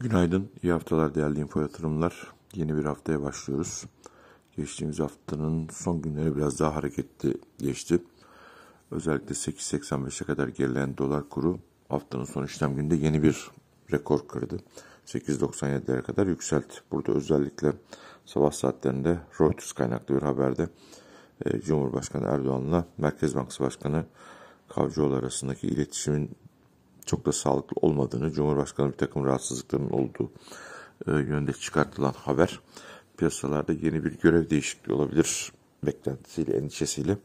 Günaydın, iyi haftalar değerli info yatırımlar. Yeni bir haftaya başlıyoruz. Geçtiğimiz haftanın son günleri biraz daha hareketli geçti. Özellikle 8.85'e kadar gerileyen dolar kuru haftanın son işlem gününde yeni bir rekor kırdı. 8.97'lere kadar yükseltti. Burada özellikle sabah saatlerinde Reuters kaynaklı bir haberde e, Cumhurbaşkanı Erdoğan'la Merkez Bankası Başkanı Kavcıoğlu arasındaki iletişimin çok da sağlıklı olmadığını, Cumhurbaşkanı bir takım rahatsızlıklarının olduğu e, yönde çıkartılan haber piyasalarda yeni bir görev değişikliği olabilir beklentisiyle, endişesiyle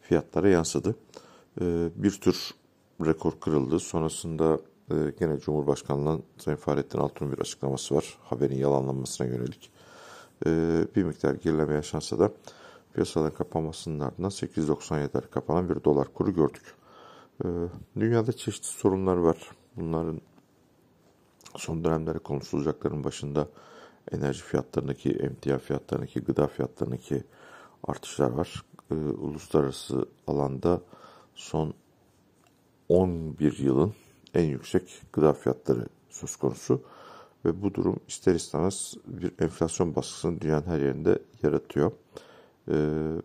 fiyatlara yansıdı. E, bir tür rekor kırıldı. Sonrasında e, gene Cumhurbaşkanı'ndan Sayın Fahrettin Altun'un bir açıklaması var. Haberin yalanlanmasına yönelik. E, bir miktar gerileme yaşansa da piyasaların kapanmasının ardından 8.97'ler kapanan bir dolar kuru gördük. Ee, dünyada çeşitli sorunlar var. Bunların son dönemlerde konuşulacakların başında enerji fiyatlarındaki, emtia fiyatlarındaki, gıda fiyatlarındaki artışlar var. Ee, uluslararası alanda son 11 yılın en yüksek gıda fiyatları söz konusu. Ve bu durum ister istemez bir enflasyon baskısını dünyanın her yerinde yaratıyor. Ee,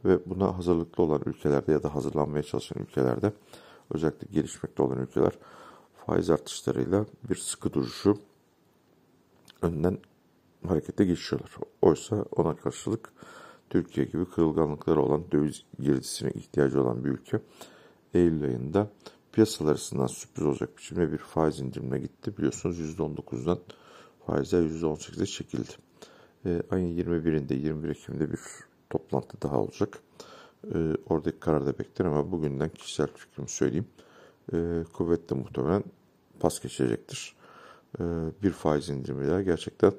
ve buna hazırlıklı olan ülkelerde ya da hazırlanmaya çalışan ülkelerde özellikle gelişmekte olan ülkeler faiz artışlarıyla bir sıkı duruşu önden harekete geçiyorlar. Oysa ona karşılık Türkiye gibi kırılganlıkları olan döviz girdisine ihtiyacı olan bir ülke Eylül ayında piyasalar arasından sürpriz olacak biçimde bir faiz indirimine gitti. Biliyorsunuz %19'dan faizler %18'e çekildi. E, ayın 21'inde 21 Ekim'de bir toplantı daha olacak. E, oradaki kararda bekler ama bugünden kişisel fikrimi söyleyeyim. E, kuvvetle muhtemelen pas geçecektir. E, bir faiz indirimi gerçekten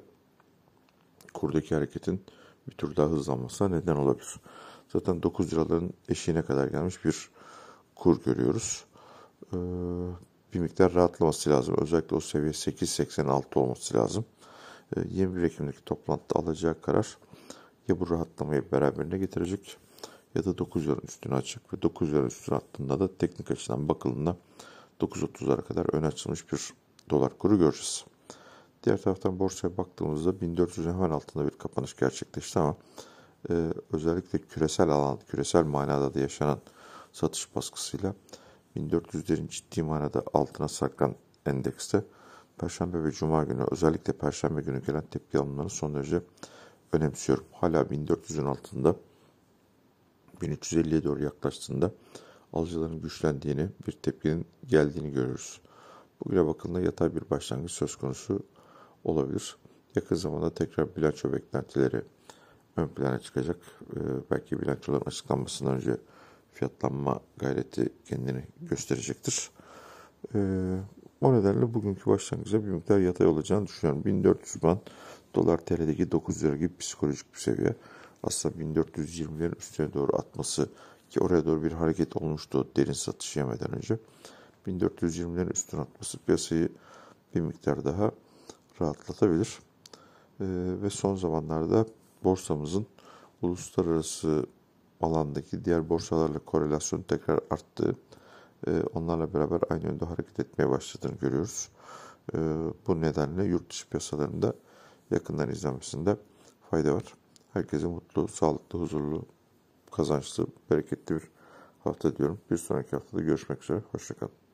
kurdaki hareketin bir tur daha hızlanmasına neden olabilir. Zaten 9 liraların eşiğine kadar gelmiş bir kur görüyoruz. E, bir miktar rahatlaması lazım. Özellikle o seviye 8.86 olması lazım. E, 21 Ekim'deki toplantıda alacağı karar ya bu rahatlamayı beraberine getirecek ya da 9 yarın üstüne açık ve 9 yarın üstüne attığında da teknik açıdan bakıldığında 9.30'lara kadar ön açılmış bir dolar kuru göreceğiz. Diğer taraftan borsaya baktığımızda 1400'ün hemen altında bir kapanış gerçekleşti ama e, özellikle küresel alan, küresel manada da yaşanan satış baskısıyla 1400'lerin ciddi manada altına sarkan endekste Perşembe ve Cuma günü özellikle Perşembe günü gelen tepki alımlarını son derece önemsiyorum. Hala 1400'ün altında 1350'ye doğru yaklaştığında alıcıların güçlendiğini, bir tepkinin geldiğini görürüz. Bugüne bakıldığında yatay bir başlangıç söz konusu olabilir. Yakın zamanda tekrar bilanço beklentileri ön plana çıkacak. Ee, belki bilançoların açıklanmasından önce fiyatlanma gayreti kendini gösterecektir. Ee, o nedenle bugünkü başlangıçta bir miktar yatay olacağını düşünüyorum. 1400 ban dolar TL'deki 9 lira gibi psikolojik bir seviye aslında 1420'lerin üstüne doğru atması ki oraya doğru bir hareket olmuştu derin satış yemeden önce. 1420'lerin üstüne atması piyasayı bir miktar daha rahatlatabilir. Ee, ve son zamanlarda borsamızın uluslararası alandaki diğer borsalarla korelasyonu tekrar arttı. Ee, onlarla beraber aynı yönde hareket etmeye başladığını görüyoruz. Ee, bu nedenle yurt dışı piyasalarında yakından izlenmesinde fayda var. Herkese mutlu, sağlıklı, huzurlu, kazançlı, bereketli bir hafta diyorum. Bir sonraki haftada görüşmek üzere. Hoşçakalın.